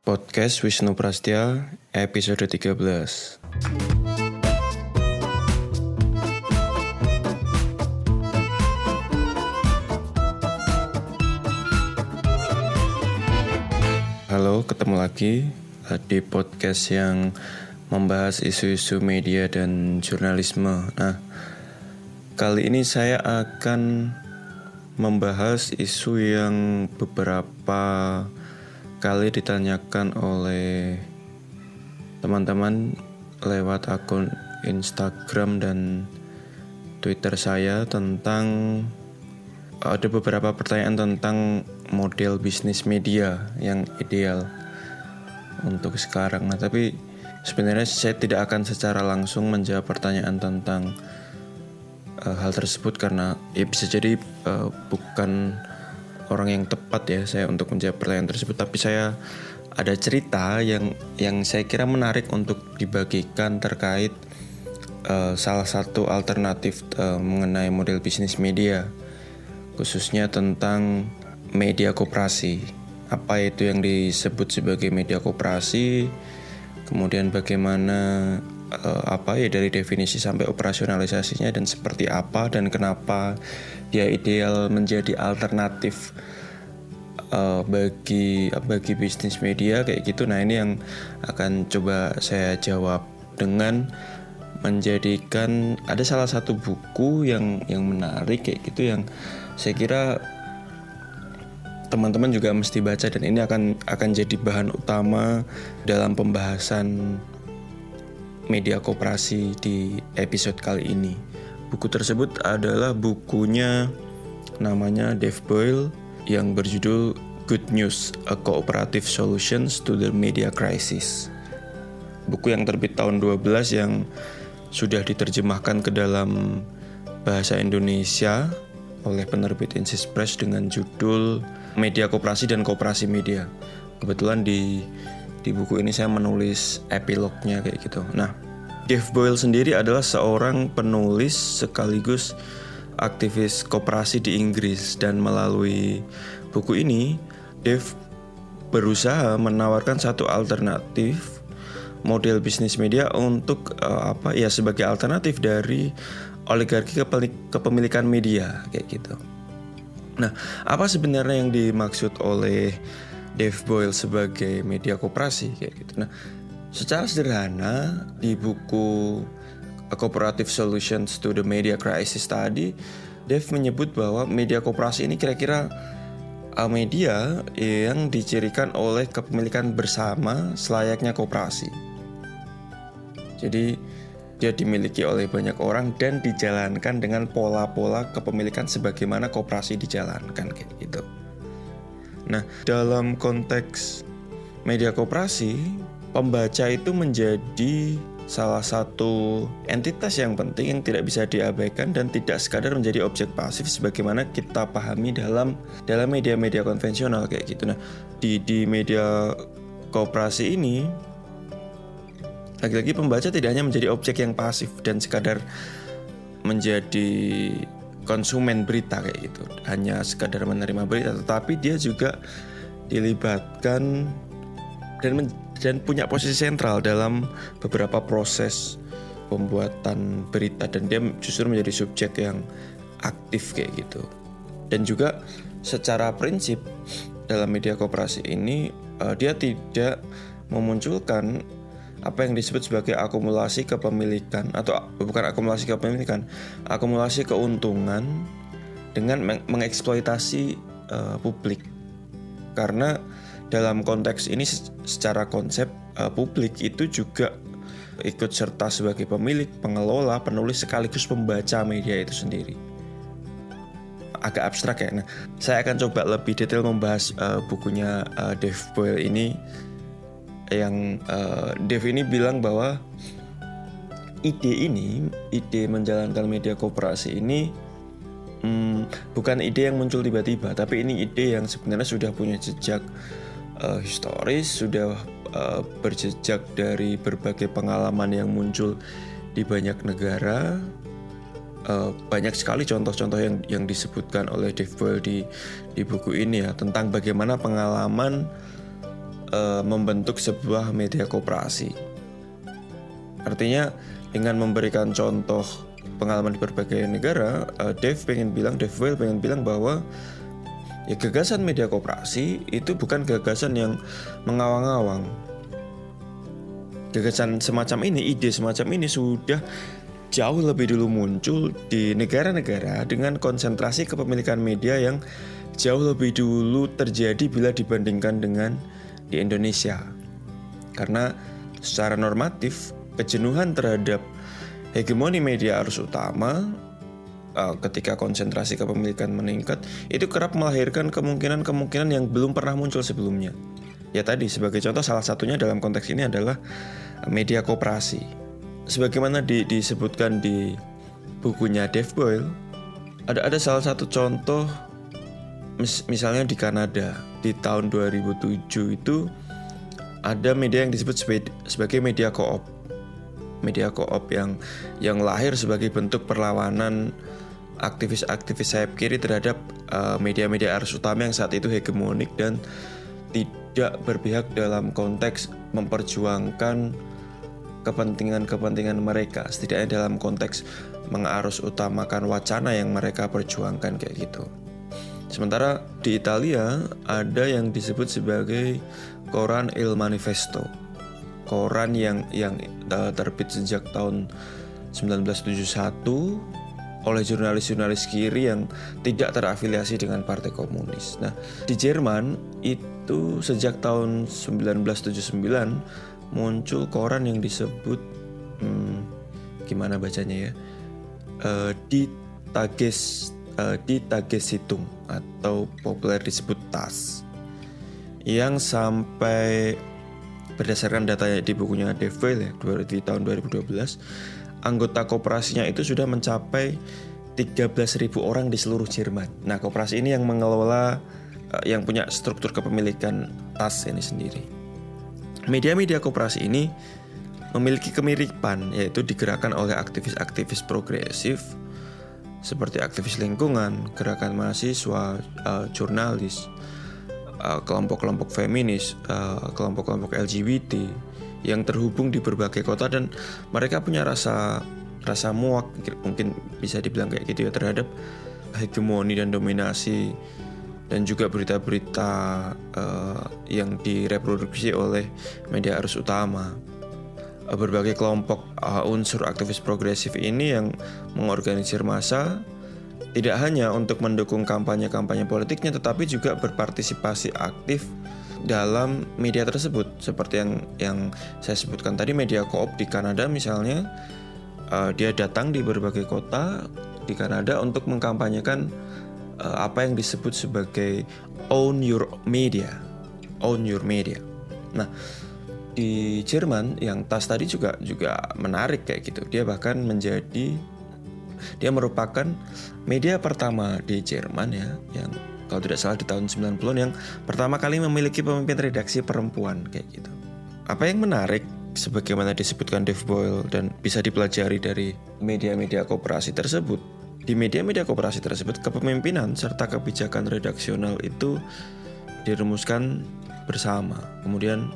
Podcast Wisnu Prastya episode 13 Halo, ketemu lagi eh, di podcast yang membahas isu-isu media dan jurnalisme. Nah, kali ini saya akan membahas isu yang beberapa kali ditanyakan oleh teman-teman lewat akun Instagram dan Twitter saya tentang ada beberapa pertanyaan tentang model bisnis media yang ideal untuk sekarang. Nah, tapi sebenarnya saya tidak akan secara langsung menjawab pertanyaan tentang uh, hal tersebut karena ya bisa jadi uh, bukan orang yang tepat ya saya untuk menjawab pertanyaan tersebut. Tapi saya ada cerita yang yang saya kira menarik untuk dibagikan terkait uh, salah satu alternatif uh, mengenai model bisnis media khususnya tentang media koperasi. Apa itu yang disebut sebagai media koperasi? Kemudian bagaimana uh, apa ya dari definisi sampai operasionalisasinya dan seperti apa dan kenapa dia ideal menjadi alternatif uh, bagi bagi bisnis media kayak gitu. Nah, ini yang akan coba saya jawab dengan menjadikan ada salah satu buku yang yang menarik kayak gitu yang saya kira teman-teman juga mesti baca dan ini akan akan jadi bahan utama dalam pembahasan media koperasi di episode kali ini. Buku tersebut adalah bukunya namanya Dave Boyle yang berjudul Good News: A Cooperative Solutions to the Media Crisis. Buku yang terbit tahun 12 yang sudah diterjemahkan ke dalam bahasa Indonesia oleh penerbit Insis Press dengan judul Media Koperasi dan Koperasi Media. Kebetulan di di buku ini saya menulis epilognya kayak gitu. Nah, Dave Boyle sendiri adalah seorang penulis sekaligus aktivis koperasi di Inggris dan melalui buku ini Dave berusaha menawarkan satu alternatif model bisnis media untuk uh, apa ya sebagai alternatif dari oligarki kepemilikan media kayak gitu. Nah, apa sebenarnya yang dimaksud oleh Dave Boyle sebagai media koperasi kayak gitu. Nah, secara sederhana di buku A Cooperative Solutions to the Media Crisis tadi, Dave menyebut bahwa media koperasi ini kira-kira media yang dicirikan oleh kepemilikan bersama selayaknya koperasi. Jadi dia dimiliki oleh banyak orang dan dijalankan dengan pola-pola kepemilikan sebagaimana koperasi dijalankan kayak gitu. Nah, dalam konteks media koperasi, pembaca itu menjadi salah satu entitas yang penting yang tidak bisa diabaikan dan tidak sekadar menjadi objek pasif sebagaimana kita pahami dalam dalam media-media konvensional kayak gitu. Nah, di di media koperasi ini lagi-lagi pembaca tidak hanya menjadi objek yang pasif dan sekadar menjadi konsumen berita kayak gitu hanya sekadar menerima berita tetapi dia juga dilibatkan dan dan punya posisi sentral dalam beberapa proses pembuatan berita dan dia justru menjadi subjek yang aktif kayak gitu dan juga secara prinsip dalam media koperasi ini uh, dia tidak memunculkan apa yang disebut sebagai akumulasi kepemilikan atau bukan akumulasi kepemilikan, akumulasi keuntungan dengan meng mengeksploitasi uh, publik. Karena dalam konteks ini secara konsep uh, publik itu juga ikut serta sebagai pemilik, pengelola, penulis sekaligus pembaca media itu sendiri. Agak abstrak ya. Nah, saya akan coba lebih detail membahas uh, bukunya uh, Dave Boyle ini yang uh, Dev ini bilang bahwa ide ini, ide menjalankan media kooperasi ini hmm, bukan ide yang muncul tiba-tiba, tapi ini ide yang sebenarnya sudah punya jejak uh, historis, sudah uh, berjejak dari berbagai pengalaman yang muncul di banyak negara. uh, banyak sekali contoh-contoh yang yang disebutkan oleh Dave Boyle di di buku ini ya tentang bagaimana pengalaman uh, membentuk sebuah media koperasi. Artinya dengan memberikan contoh pengalaman di berbagai negara, uh, Dave pengen bilang, Dave Boyle pengen bilang bahwa ya gagasan media koperasi itu bukan gagasan yang mengawang-awang. Gagasan semacam ini, ide semacam ini sudah jauh lebih dulu muncul di negara-negara dengan konsentrasi kepemilikan media yang jauh lebih dulu terjadi bila dibandingkan dengan di Indonesia. Karena secara normatif, kejenuhan terhadap hegemoni media arus utama uh, ketika konsentrasi kepemilikan meningkat itu kerap melahirkan kemungkinan-kemungkinan yang belum pernah muncul sebelumnya. Ya tadi sebagai contoh salah satunya dalam konteks ini adalah media koperasi sebagaimana di, disebutkan di bukunya Dave Boyle, ada ada salah satu contoh mis, misalnya di Kanada di tahun 2007 itu ada media yang disebut sebagai media koop. Media koop yang yang lahir sebagai bentuk perlawanan aktivis-aktivis sayap kiri terhadap uh, media-media arus utama yang saat itu hegemonik dan tidak berpihak dalam konteks memperjuangkan kepentingan-kepentingan mereka setidaknya dalam konteks mengarus utamakan wacana yang mereka perjuangkan kayak gitu. Sementara di Italia ada yang disebut sebagai koran Il Manifesto. Koran yang yang uh, terbit sejak tahun 1971 oleh jurnalis-jurnalis kiri yang tidak terafiliasi dengan Partai Komunis. Nah, di Jerman itu sejak tahun 1979 muncul koran yang disebut hmm, gimana bacanya ya uh, di Tages uh, di Situng atau populer disebut TAS yang sampai berdasarkan datanya di bukunya Devil ya di tahun 2012 anggota kooperasinya itu sudah mencapai 13.000 orang di seluruh Jerman. Nah, kooperasi ini yang mengelola uh, yang punya struktur kepemilikan tas ini sendiri. Media-media koperasi ini memiliki kemiripan yaitu digerakkan oleh aktivis-aktivis progresif seperti aktivis lingkungan, gerakan mahasiswa, uh, jurnalis, kelompok kelompok-kelompok feminis, kelompok kelompok-kelompok LGBT yang terhubung di berbagai kota dan mereka punya rasa rasa muak mungkin bisa dibilang kayak gitu ya terhadap hegemoni dan dominasi dan juga berita-berita uh, yang direproduksi oleh media arus utama. Uh, berbagai kelompok uh, unsur aktivis progresif ini yang mengorganisir massa tidak hanya untuk mendukung kampanye-kampanye politiknya tetapi juga berpartisipasi aktif dalam media tersebut seperti yang yang saya sebutkan tadi media koop di Kanada misalnya uh, dia datang di berbagai kota di Kanada untuk mengkampanyekan uh, apa yang disebut sebagai own your media, own your media. Nah, di Jerman yang tas tadi juga juga menarik kayak gitu. Dia bahkan menjadi dia merupakan media pertama di Jerman ya yang kalau tidak salah di tahun 90-an yang pertama kali memiliki pemimpin redaksi perempuan kayak gitu. Apa yang menarik sebagaimana disebutkan Dave Boyle dan bisa dipelajari dari media-media kooperasi tersebut di media-media koperasi tersebut, kepemimpinan serta kebijakan redaksional itu dirumuskan bersama. Kemudian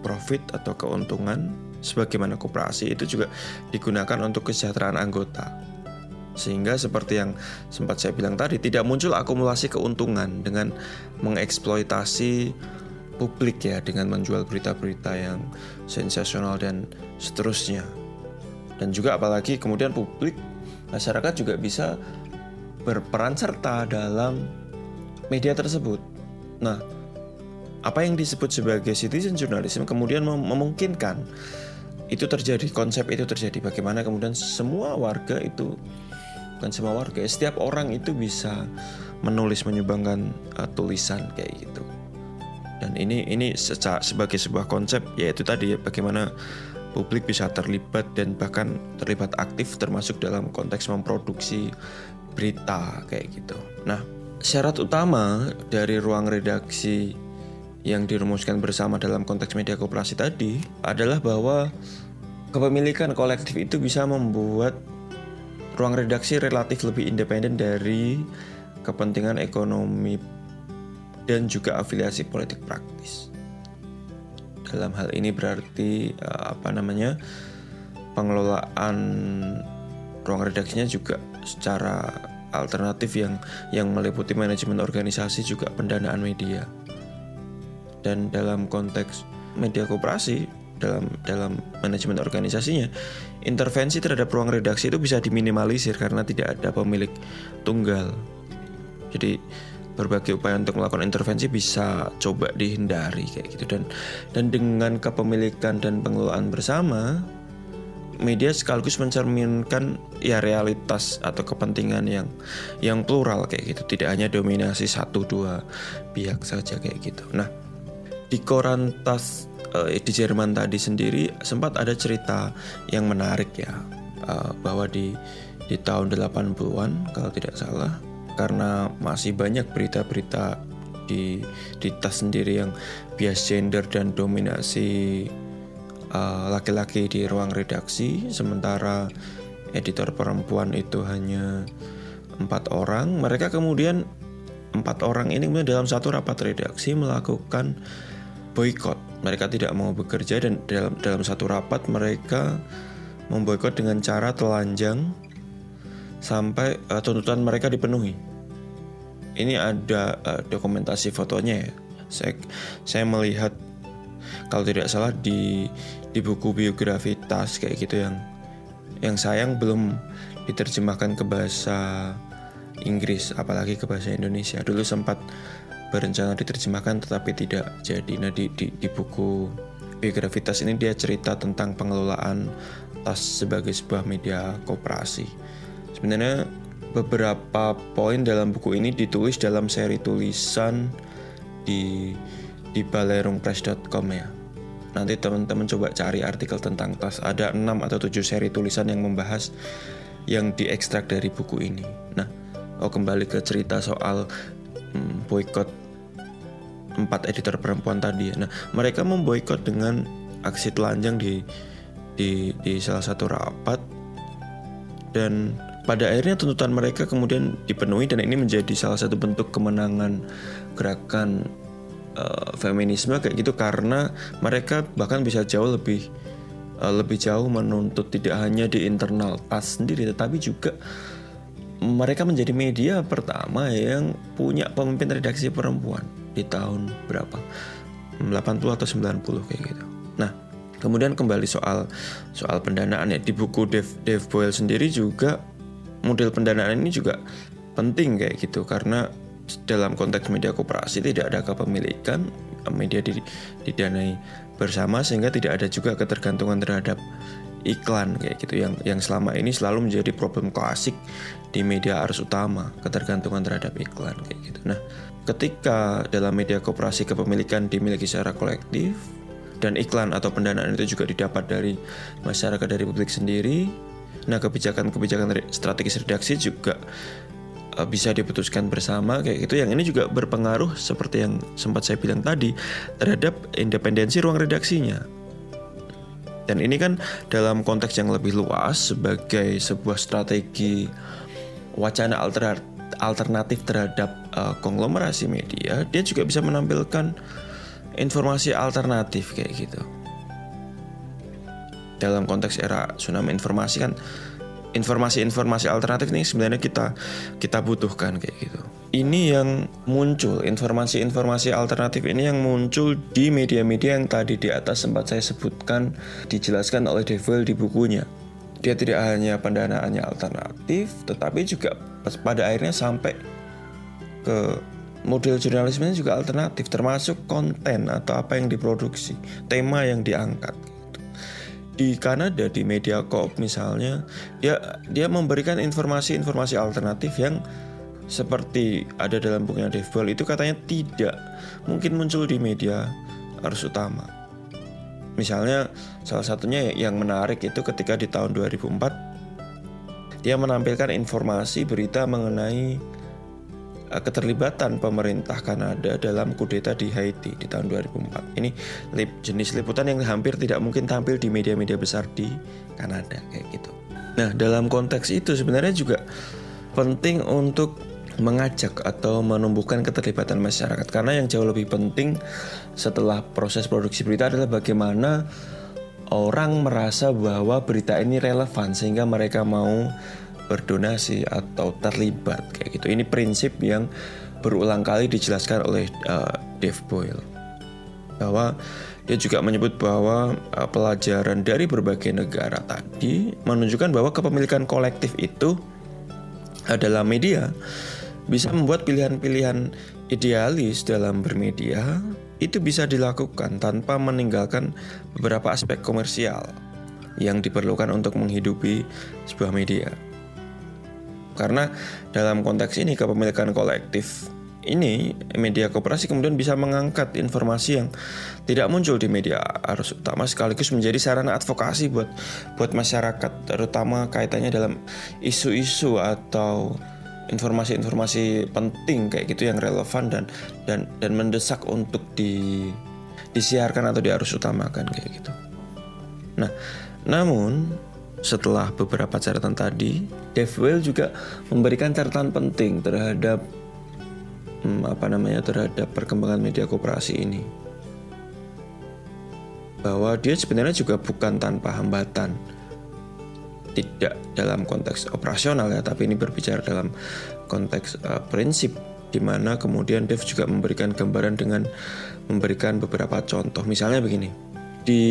profit atau keuntungan sebagaimana koperasi itu juga digunakan untuk kesejahteraan anggota. Sehingga seperti yang sempat saya bilang tadi, tidak muncul akumulasi keuntungan dengan mengeksploitasi publik ya dengan menjual berita-berita yang sensasional dan seterusnya. Dan juga apalagi kemudian publik masyarakat juga bisa berperan serta dalam media tersebut. Nah, apa yang disebut sebagai citizen journalism kemudian mem memungkinkan itu terjadi, konsep itu terjadi. Bagaimana kemudian semua warga itu bukan semua warga, ya, setiap orang itu bisa menulis menyumbangkan uh, tulisan kayak gitu. Dan ini ini secara, sebagai sebuah konsep yaitu tadi bagaimana publik bisa terlibat dan bahkan terlibat aktif termasuk dalam konteks memproduksi berita kayak gitu. Nah, syarat utama dari ruang redaksi yang dirumuskan bersama dalam konteks media kooperasi tadi adalah bahwa kepemilikan kolektif itu bisa membuat ruang redaksi relatif lebih independen dari kepentingan ekonomi dan juga afiliasi politik praktis. Dalam hal ini berarti eh, apa namanya pengelolaan ruang redaksinya juga secara alternatif yang yang meliputi manajemen organisasi juga pendanaan media. Dan dalam konteks media koperasi dalam dalam manajemen organisasinya, intervensi terhadap ruang redaksi itu bisa diminimalisir karena tidak ada pemilik tunggal. Jadi berbagai upaya untuk melakukan intervensi bisa coba dihindari kayak gitu. Dan dan dengan kepemilikan dan pengelolaan bersama media sekaligus mencerminkan ya realitas atau kepentingan yang yang plural kayak gitu. Tidak hanya dominasi satu dua pihak saja kayak gitu. Nah di koran uh, di Jerman tadi sendiri sempat ada cerita yang menarik ya uh, bahwa di di tahun 80-an kalau tidak salah karena masih banyak berita-berita di di tas sendiri yang bias gender dan dominasi Eh, laki-laki uh, di ruang redaksi, sementara editor perempuan itu hanya empat orang. Mereka kemudian empat orang ini kemudian dalam satu rapat redaksi melakukan boykot. Mereka tidak mau bekerja dan dalam dalam satu rapat mereka memboikot dengan cara telanjang sampai uh, tuntutan mereka dipenuhi. Ini ada uh, dokumentasi fotonya ya. Saya saya melihat kalau tidak salah di di buku biografi tas kayak gitu yang yang sayang belum diterjemahkan ke bahasa Inggris apalagi ke bahasa Indonesia dulu sempat berencana diterjemahkan tetapi tidak jadi nah di, di, di buku biografi tas ini dia cerita tentang pengelolaan tas sebagai sebuah media kooperasi sebenarnya beberapa poin dalam buku ini ditulis dalam seri tulisan di di balerungpress.com ya Nanti teman-teman coba cari artikel tentang tas. Ada 6 atau 7 seri tulisan yang membahas yang diekstrak dari buku ini. Nah, oh kembali ke cerita soal hmm, empat editor perempuan tadi. Nah, mereka memboikot dengan aksi telanjang di di di salah satu rapat dan pada akhirnya tuntutan mereka kemudian dipenuhi dan ini menjadi salah satu bentuk kemenangan gerakan uh, feminisme kayak gitu karena mereka bahkan bisa jauh lebih uh, lebih jauh menuntut tidak hanya di internal PAS sendiri tetapi juga mereka menjadi media pertama yang punya pemimpin redaksi perempuan di tahun berapa? 80 atau 90 kayak gitu. Nah, kemudian kembali soal soal pendanaan ya. Di buku Dave, Dave Boyle sendiri juga model pendanaan ini juga penting kayak gitu. Karena dalam konteks media koperasi tidak ada kepemilikan media didanai bersama sehingga tidak ada juga ketergantungan terhadap iklan kayak gitu. Yang yang selama ini selalu menjadi problem klasik di media arus utama ketergantungan terhadap iklan kayak gitu. Nah, ketika dalam media koperasi kepemilikan dimiliki secara kolektif dan iklan atau pendanaan itu juga didapat dari masyarakat dari publik sendiri, nah kebijakan-kebijakan strategis redaksi juga Eh, bisa diputuskan bersama kayak gitu. Yang ini juga berpengaruh seperti yang sempat saya bilang tadi terhadap independensi ruang redaksinya dan ini kan dalam konteks yang lebih luas sebagai sebuah strategi wacana alternatif terhadap uh, konglomerasi media dia juga bisa menampilkan informasi alternatif kayak gitu dalam konteks era tsunami informasi kan informasi-informasi alternatif ini sebenarnya kita kita butuhkan kayak gitu. Ini yang muncul informasi-informasi alternatif ini yang muncul di media-media yang tadi di atas sempat saya sebutkan dijelaskan oleh Devil di bukunya. Dia tidak hanya pendanaannya alternatif, tetapi juga pada akhirnya sampai ke model jurnalismenya juga alternatif, termasuk konten atau apa yang diproduksi, tema yang diangkat di Kanada di media Coop misalnya dia dia memberikan informasi-informasi alternatif yang seperti ada dalam bukunya Dave Ball itu katanya tidak mungkin muncul di media arus utama. Misalnya salah satunya yang menarik itu ketika di tahun 2004 dia menampilkan informasi berita mengenai Eh, keterlibatan pemerintah Kanada dalam kudeta di Haiti di tahun 2004. Ini jenis liputan yang hampir tidak mungkin tampil di media-media besar di Kanada kayak gitu. Nah, dalam konteks itu sebenarnya juga penting untuk mengajak atau menumbuhkan keterlibatan masyarakat. Karena yang jauh lebih penting setelah proses produksi berita adalah bagaimana orang merasa bahwa berita ini relevan sehingga mereka mau berdonasi atau terlibat kayak gitu. Ini prinsip yang berulang kali dijelaskan oleh uh, Dave Boyle. Bahwa dia juga menyebut bahwa uh, pelajaran dari berbagai negara tadi menunjukkan bahwa kepemilikan kolektif itu adalah media bisa membuat pilihan-pilihan idealis dalam bermedia itu bisa dilakukan tanpa meninggalkan beberapa aspek komersial yang diperlukan untuk menghidupi sebuah media. Karena dalam konteks ini kepemilikan kolektif ini media koperasi kemudian bisa mengangkat informasi yang tidak muncul di media arus utama sekaligus menjadi sarana advokasi buat buat masyarakat terutama kaitannya dalam isu-isu atau informasi-informasi penting kayak gitu yang relevan dan dan dan mendesak untuk di disiarkan atau diarus utamakan kayak gitu. Nah, namun setelah beberapa catatan tadi, Dave Well juga memberikan catatan penting terhadap hmm, apa namanya terhadap perkembangan media koperasi ini bahwa dia sebenarnya juga bukan tanpa hambatan tidak dalam konteks operasional ya tapi ini berbicara dalam konteks uh, prinsip di mana kemudian Dev juga memberikan gambaran dengan memberikan beberapa contoh misalnya begini di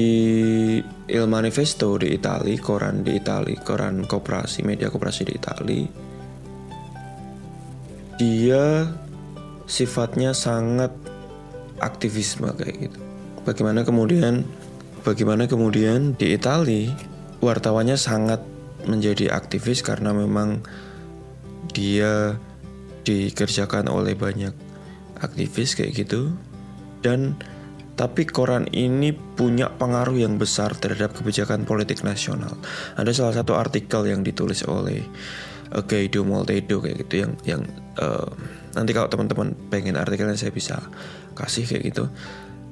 Il Manifesto di Italia koran di Italia koran koperasi media koperasi di Italia dia sifatnya sangat aktivisme kayak gitu. Bagaimana kemudian bagaimana kemudian di Italia wartawannya sangat menjadi aktivis karena memang dia dikerjakan oleh banyak aktivis kayak gitu dan tapi koran ini punya pengaruh yang besar terhadap kebijakan politik nasional. Ada salah satu artikel yang ditulis oleh Guido Moltedo kayak gitu yang yang uh, nanti kalau teman-teman pengen artikelnya saya bisa kasih kayak gitu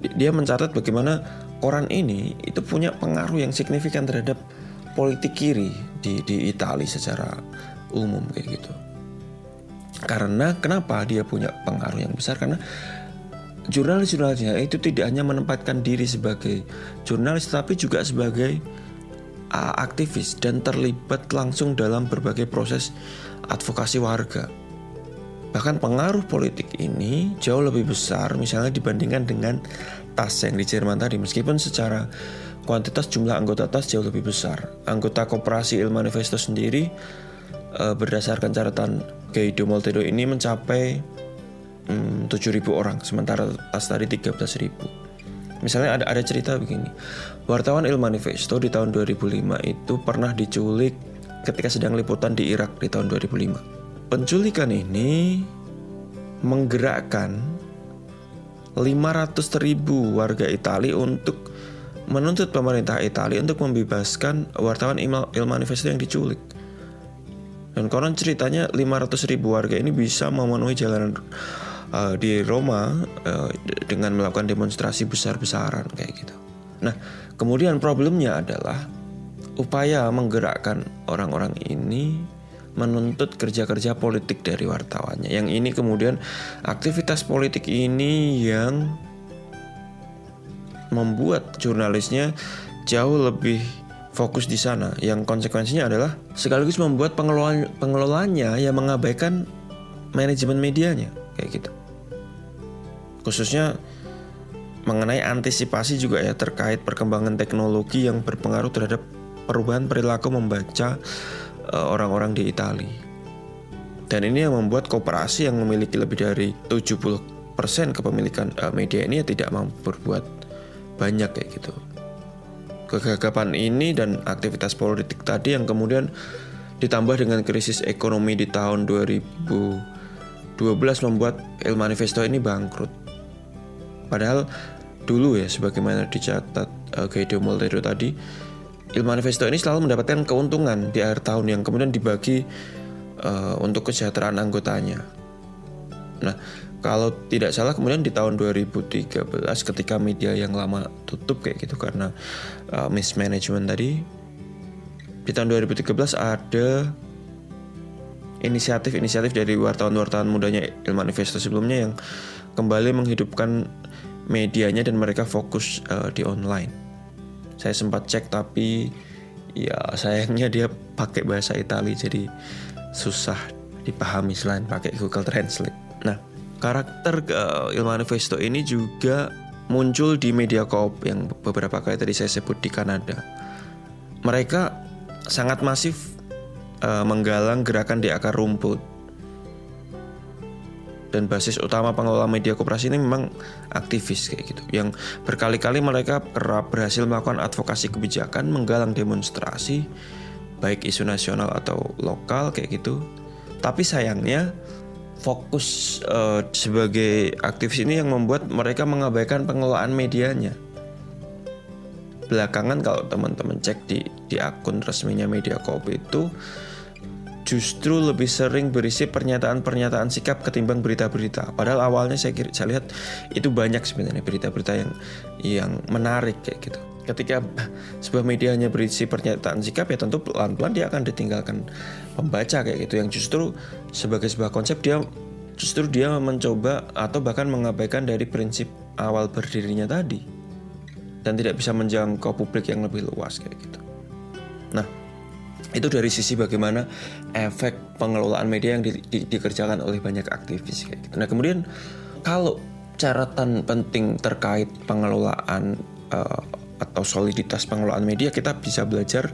dia mencatat bagaimana koran ini itu punya pengaruh yang signifikan terhadap politik kiri di di Italia secara umum kayak gitu. Karena kenapa dia punya pengaruh yang besar? Karena jurnalis-jurnalisnya itu tidak hanya menempatkan diri sebagai jurnalis tapi juga sebagai uh, aktivis dan terlibat langsung dalam berbagai proses advokasi warga. Bahkan pengaruh politik ini jauh lebih besar misalnya dibandingkan dengan tas yang di Jerman tadi meskipun secara kuantitas jumlah anggota tas jauh lebih besar. Anggota koperasi Il Manifesto sendiri e, berdasarkan catatan Guido Moltedo ini mencapai hmm, 7.000 orang sementara tas tadi 13.000. Misalnya ada ada cerita begini. Wartawan Il Manifesto di tahun 2005 itu pernah diculik ketika sedang liputan di Irak di tahun 2005 penculikan ini menggerakkan 500 ribu warga Italia untuk menuntut pemerintah Italia untuk membebaskan wartawan Il Manifesto yang diculik. Dan konon ceritanya 500 ribu warga ini bisa memenuhi jalanan uh, di Roma uh, dengan melakukan demonstrasi besar-besaran kayak gitu. Nah, kemudian problemnya adalah upaya menggerakkan orang-orang ini menuntut kerja-kerja politik dari wartawannya. Yang ini kemudian aktivitas politik ini yang membuat jurnalisnya jauh lebih fokus di sana. Yang konsekuensinya adalah sekaligus membuat pengelola pengelolanya yang mengabaikan manajemen medianya kayak gitu. Khususnya mengenai antisipasi juga ya terkait perkembangan teknologi yang berpengaruh terhadap perubahan perilaku membaca orang-orang di Italia. Dan ini yang membuat koperasi yang memiliki lebih dari 70% kepemilikan uh, media ini ya tidak mampu berbuat banyak kayak gitu. Kegagapan ini dan aktivitas politik tadi yang kemudian ditambah dengan krisis ekonomi di tahun 2012 membuat El Manifesto ini bangkrut. Padahal dulu ya sebagaimana dicatat uh, Guido Moltedo tadi Il Manifesto ini selalu mendapatkan keuntungan di akhir tahun yang kemudian dibagi uh, untuk kesejahteraan anggotanya. Nah, kalau tidak salah kemudian di tahun 2013 ketika media yang lama tutup kayak gitu karena uh, mismanagement tadi di tahun 2013 ada inisiatif-inisiatif dari wartawan-wartawan mudanya Il Manifesto sebelumnya yang kembali menghidupkan medianya dan mereka fokus uh, di online. Saya sempat cek tapi ya sayangnya dia pakai bahasa Italia jadi susah dipahami selain pakai Google Translate. Nah, karakter uh, Il Manifesto ini juga muncul di media koop yang beberapa kali tadi saya sebut di Kanada. Mereka sangat masif uh, menggalang gerakan di akar rumput. Dan basis utama pengelola media koperasi ini memang aktivis kayak gitu. Yang berkali-kali mereka kerap berhasil melakukan advokasi kebijakan, menggalang demonstrasi, baik isu nasional atau lokal kayak gitu. Tapi sayangnya fokus uh, sebagai aktivis ini yang membuat mereka mengabaikan pengelolaan medianya belakangan kalau teman-teman cek di di akun resminya Media Kopi itu justru lebih sering berisi pernyataan-pernyataan sikap ketimbang berita-berita. Padahal awalnya saya, kira, saya lihat itu banyak sebenarnya berita-berita yang yang menarik kayak gitu. Ketika sebuah media hanya berisi pernyataan sikap ya tentu pelan-pelan dia akan ditinggalkan pembaca kayak gitu yang justru sebagai sebuah konsep dia justru dia mencoba atau bahkan mengabaikan dari prinsip awal berdirinya tadi dan tidak bisa menjangkau publik yang lebih luas kayak gitu. Nah, itu dari sisi bagaimana efek pengelolaan media yang di, di, dikerjakan oleh banyak aktivis kayak gitu. Nah, kemudian kalau catatan penting terkait pengelolaan uh, atau soliditas pengelolaan media kita bisa belajar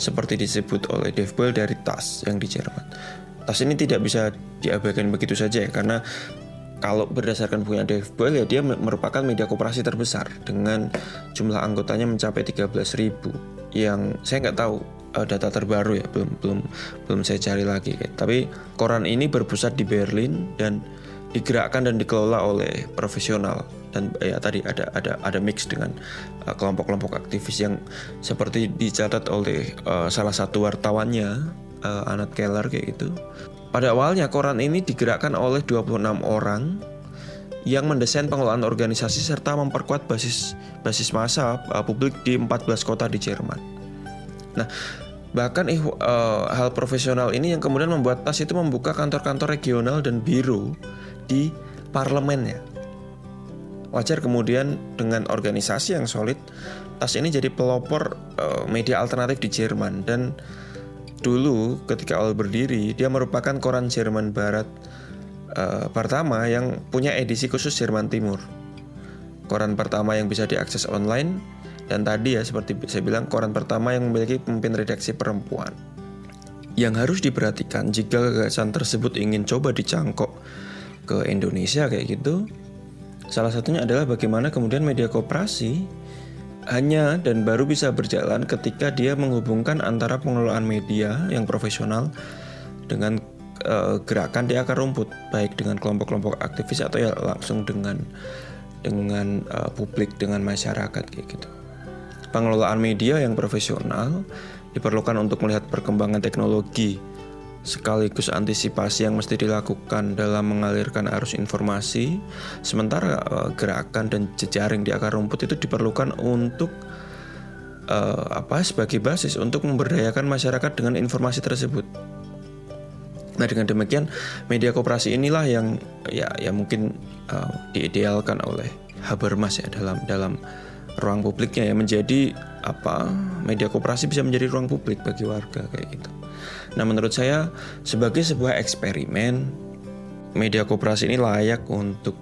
seperti disebut oleh Dave Boyle dari TAS yang di Jerman. TAS ini tidak bisa diabaikan begitu saja ya karena kalau berdasarkan punya Dave Boyle ya dia merupakan media koperasi terbesar dengan jumlah anggotanya mencapai 13.000 yang saya nggak tahu uh, data terbaru ya belum belum belum saya cari lagi kayak. tapi koran ini berpusat di Berlin dan digerakkan dan dikelola oleh profesional dan ya tadi ada ada ada mix dengan eh, kelompok-kelompok uh, aktivis yang seperti dicatat oleh uh, salah satu wartawannya uh, Anat Keller kayak gitu pada awalnya koran ini digerakkan oleh 26 orang yang mendesain pengelolaan organisasi serta memperkuat basis basis masa uh, publik di 14 kota di Jerman. Nah, bahkan uh, hal profesional ini yang kemudian membuat TAS itu membuka kantor-kantor regional dan biro di parlemennya. Wajar kemudian dengan organisasi yang solid, TAS ini jadi pelopor uh, media alternatif di Jerman dan Dulu ketika awal berdiri, dia merupakan koran Jerman Barat uh, pertama yang punya edisi khusus Jerman Timur. Koran pertama yang bisa diakses online dan tadi ya seperti saya bilang koran pertama yang memiliki pemimpin redaksi perempuan. Yang harus diperhatikan jika gagasan tersebut ingin coba dicangkok ke Indonesia kayak gitu, salah satunya adalah bagaimana kemudian media kooperasi hanya dan baru bisa berjalan ketika dia menghubungkan antara pengelolaan media yang profesional dengan uh, gerakan di akar rumput, baik dengan kelompok-kelompok aktivis atau ya langsung dengan dengan uh, publik, dengan masyarakat kayak gitu. Pengelolaan media yang profesional diperlukan untuk melihat perkembangan teknologi sekaligus antisipasi yang mesti dilakukan dalam mengalirkan arus informasi. Sementara uh, gerakan dan jejaring di akar rumput itu diperlukan untuk uh, apa sebagai basis untuk memberdayakan masyarakat dengan informasi tersebut. Nah dengan demikian media koperasi inilah yang ya ya mungkin uh, diidealkan oleh Habermas ya dalam dalam ruang publiknya ya menjadi apa media koperasi bisa menjadi ruang publik bagi warga kayak gitu. Nah, menurut saya sebagai sebuah eksperimen media koperasi ini layak untuk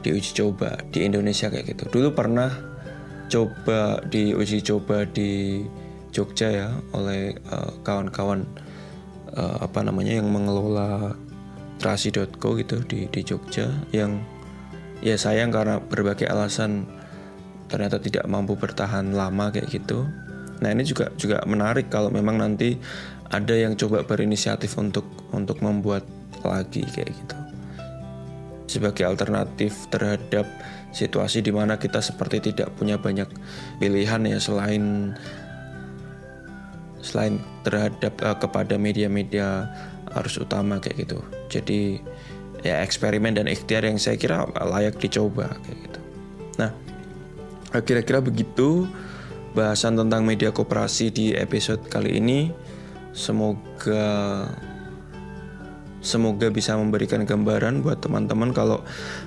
diuji coba di Indonesia kayak gitu. Dulu pernah coba diuji coba di Jogja ya oleh uh, kawan-kawan uh, apa namanya yang mengelola trasi.co gitu di di Jogja yang ya sayang karena berbagai alasan ternyata tidak mampu bertahan lama kayak gitu. Nah ini juga juga menarik kalau memang nanti ada yang coba berinisiatif untuk untuk membuat lagi kayak gitu sebagai alternatif terhadap situasi di mana kita seperti tidak punya banyak pilihan ya selain selain terhadap uh, kepada media-media arus utama kayak gitu. Jadi ya eksperimen dan ikhtiar yang saya kira layak dicoba kayak gitu. Nah, kira-kira begitu bahasan tentang media koperasi di episode kali ini. Semoga semoga bisa memberikan gambaran buat teman-teman kalau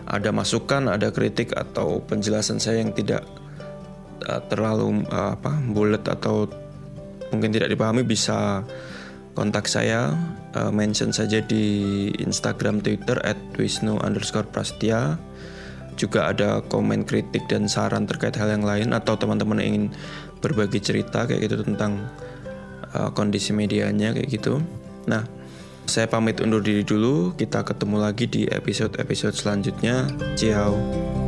ada masukan, ada kritik atau penjelasan saya yang tidak uh, terlalu uh, apa bulat atau mungkin tidak dipahami bisa kontak saya uh, mention saja di Instagram Twitter at wisnu underscore prastia juga ada komen kritik dan saran terkait hal yang lain atau teman-teman ingin berbagi cerita kayak gitu tentang uh, kondisi medianya kayak gitu. Nah, saya pamit undur diri dulu. Kita ketemu lagi di episode-episode selanjutnya. Ciao.